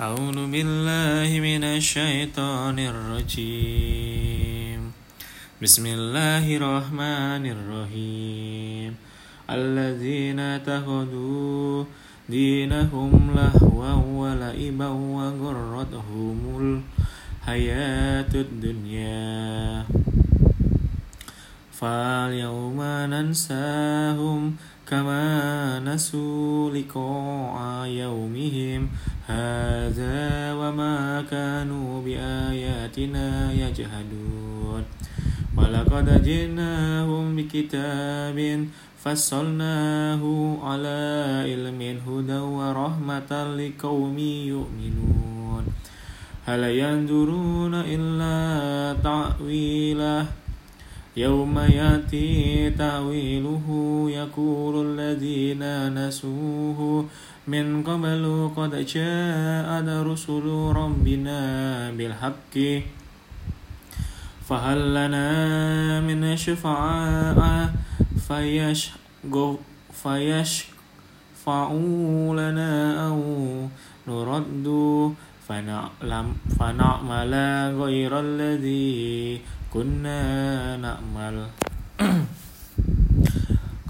أعوذ بالله من الشيطان الرجيم. بسم الله الرحمن الرحيم. الذين اتخذوا دينهم لهوا ولعبا وغرتهم الحياة الدنيا. فاليوم ننساهم كما نسوا لقاء يومهم. هذا وما كانوا بآياتنا يجهدون ولقد جئناهم بكتاب فصلناه على علم هدى ورحمة لقوم يؤمنون. هل ينظرون إلا تأويله؟ يوم يأتي تأويله يقول الذين نسوه من قبل قد جاءت رسل ربنا بالحق. فهل لنا من شفعاء فيشفعوا لنا أو نرد؟ فنعمل غير الذي كنا نعمل.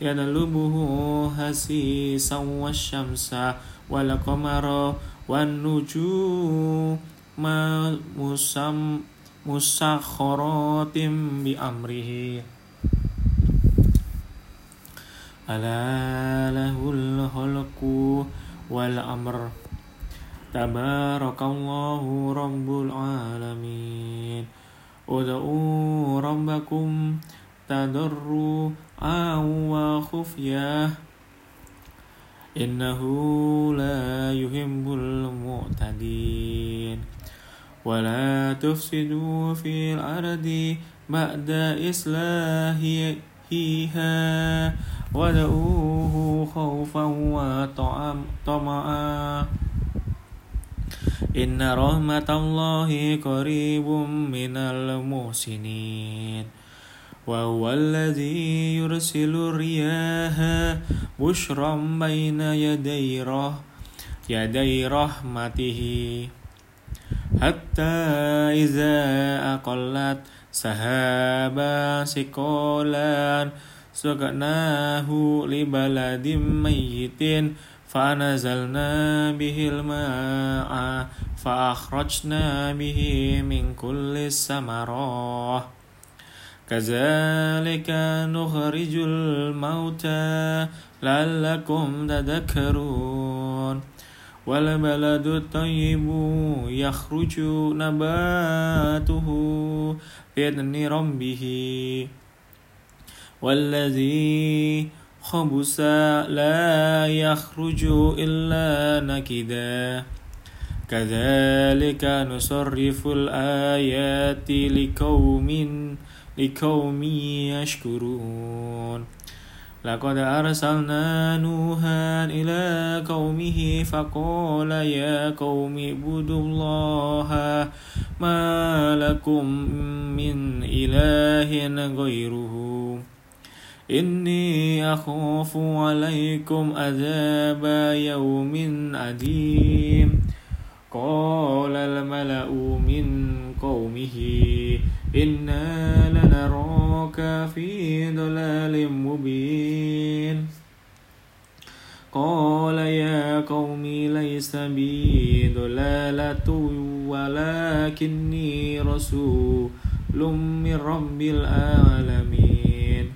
يطلبه حسيسا والشمس والقمر والنجوم مسخرات بأمره. ألا له الخلق والأمر. تبارك الله رب العالمين. ادعوا ربكم تضرعا وخفية. إنه لا يحب المعتدين. ولا تفسدوا في الأرض بعد إصلاحها ودعوه خوفا وطمعا. إن رحمة الله قريب من المحسنين. وهو الذي يرسل الرياح بشرا بين يدي يدي رحمته. حتى إذا أقلت سحابا ثقالا سقناه لبلد ميت فنزلنا به الماء فأخرجنا به من كل الثمرات. كذلك نخرج الموتى لعلكم تذكرون. والبلد الطيب يخرج نباته بإذن ربه. والذي خبث لا يخرج إلا نكدا. كذلك نصرف الآيات لقوم لقوم يشكرون. لقد أرسلنا نوحا إلى قومه فقال يا قوم اعبدوا الله ما لكم من إله غيره. إني أخاف عليكم عذاب يوم أديم. قال الملأ من قومه إنا لنراك في ضلال مبين قال يا قوم ليس بي ضلالة ولكني رسول من رب العالمين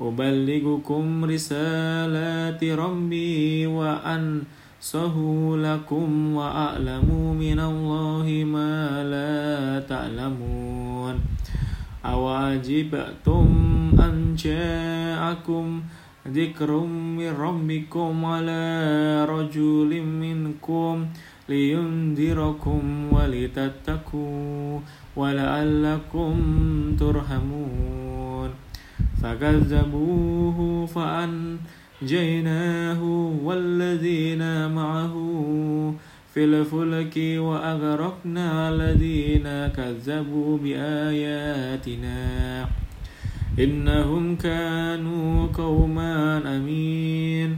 أبلغكم رسالات ربي وأنصه لكم وأعلم من الله ما لا تعلمون أواجبتم أن جاءكم ذكر من ربكم على رجل منكم لينذركم ولتتقوا ولعلكم ترحمون. فكذبوه فأنجيناه والذين معه في الفلك وأغرقنا الذين كذبوا بآياتنا. إنهم كانوا قوما أمين.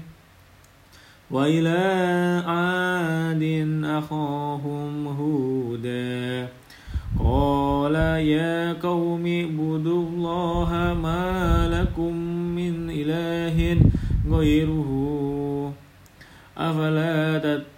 وإلى عاد أخاهم هودا. قال يا قوم اعبدوا الله ما لكم من إله غيره. أفلا تتقون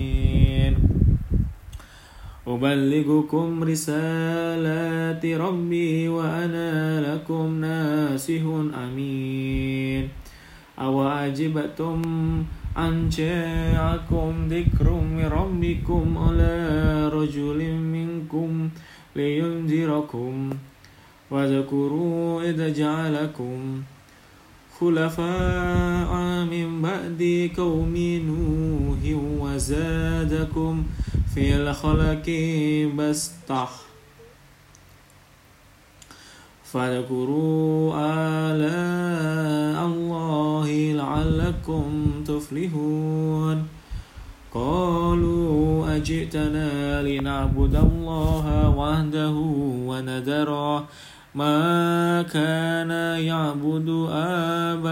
أبلغكم رسالات ربي وأنا لكم ناسه أمين. أوعجبتم أن جاءكم ذكر من ربكم على رجل منكم لينذركم واذكروا إذ جعلكم خلفاء من بعد قوم نوح وزادكم في الخلق بسطة فاذكروا آلاء الله لعلكم تفلحون. قالوا أجئتنا لنعبد الله وحده ونذر ما كان يعبد آباؤنا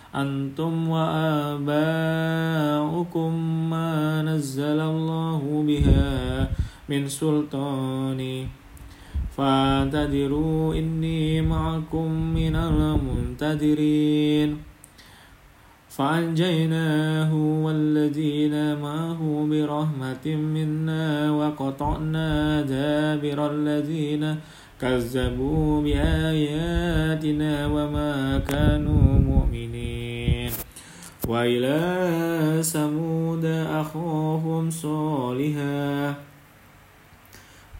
أنتم وآباؤكم ما نزل الله بها من سلطان. فانتظروا إني معكم من المنتظرين. فأنجيناه والذين معه برحمة منا وقطعنا دابر الذين كذبوا بآياتنا وما كانوا مؤمنين وإلى ثمود أخاهم صالحا.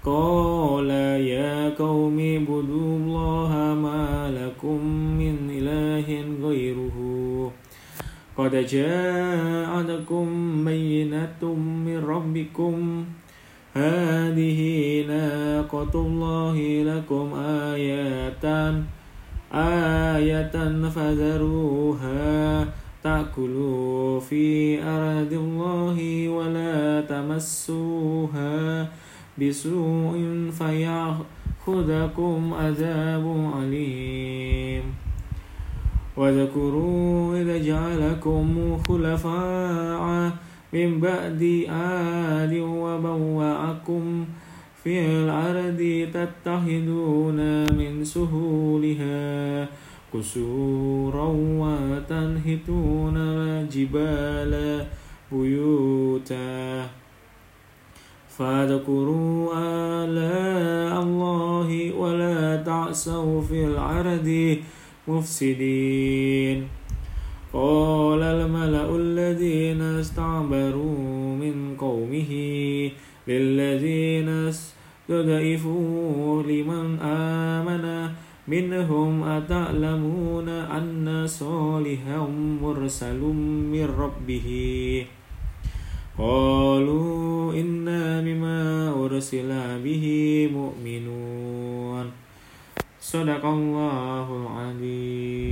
قال يا قوم اعبدوا الله ما لكم من إله غيره. قد جاءتكم بينة من ربكم. هذه ناقة الله لكم آيات آية فذروها. تأكلوا في أرض الله ولا تمسوها بسوء فيأخذكم عذاب عليم واذكروا إذ جعلكم خلفاء من بعد آد وبوأكم في الأرض تتخذون من سهولها قصورا وتنحتون الجبال بيوتا فاذكروا آلاء الله ولا تعسوا في الأرض مفسدين. قال الملأ الذين استعبروا من قومه للذين استضعفوا لمن آمن منهم أتعلمون أن صالحا مرسل من ربه. قالوا إنا بما أرسل به مؤمنون. صدق الله العظيم.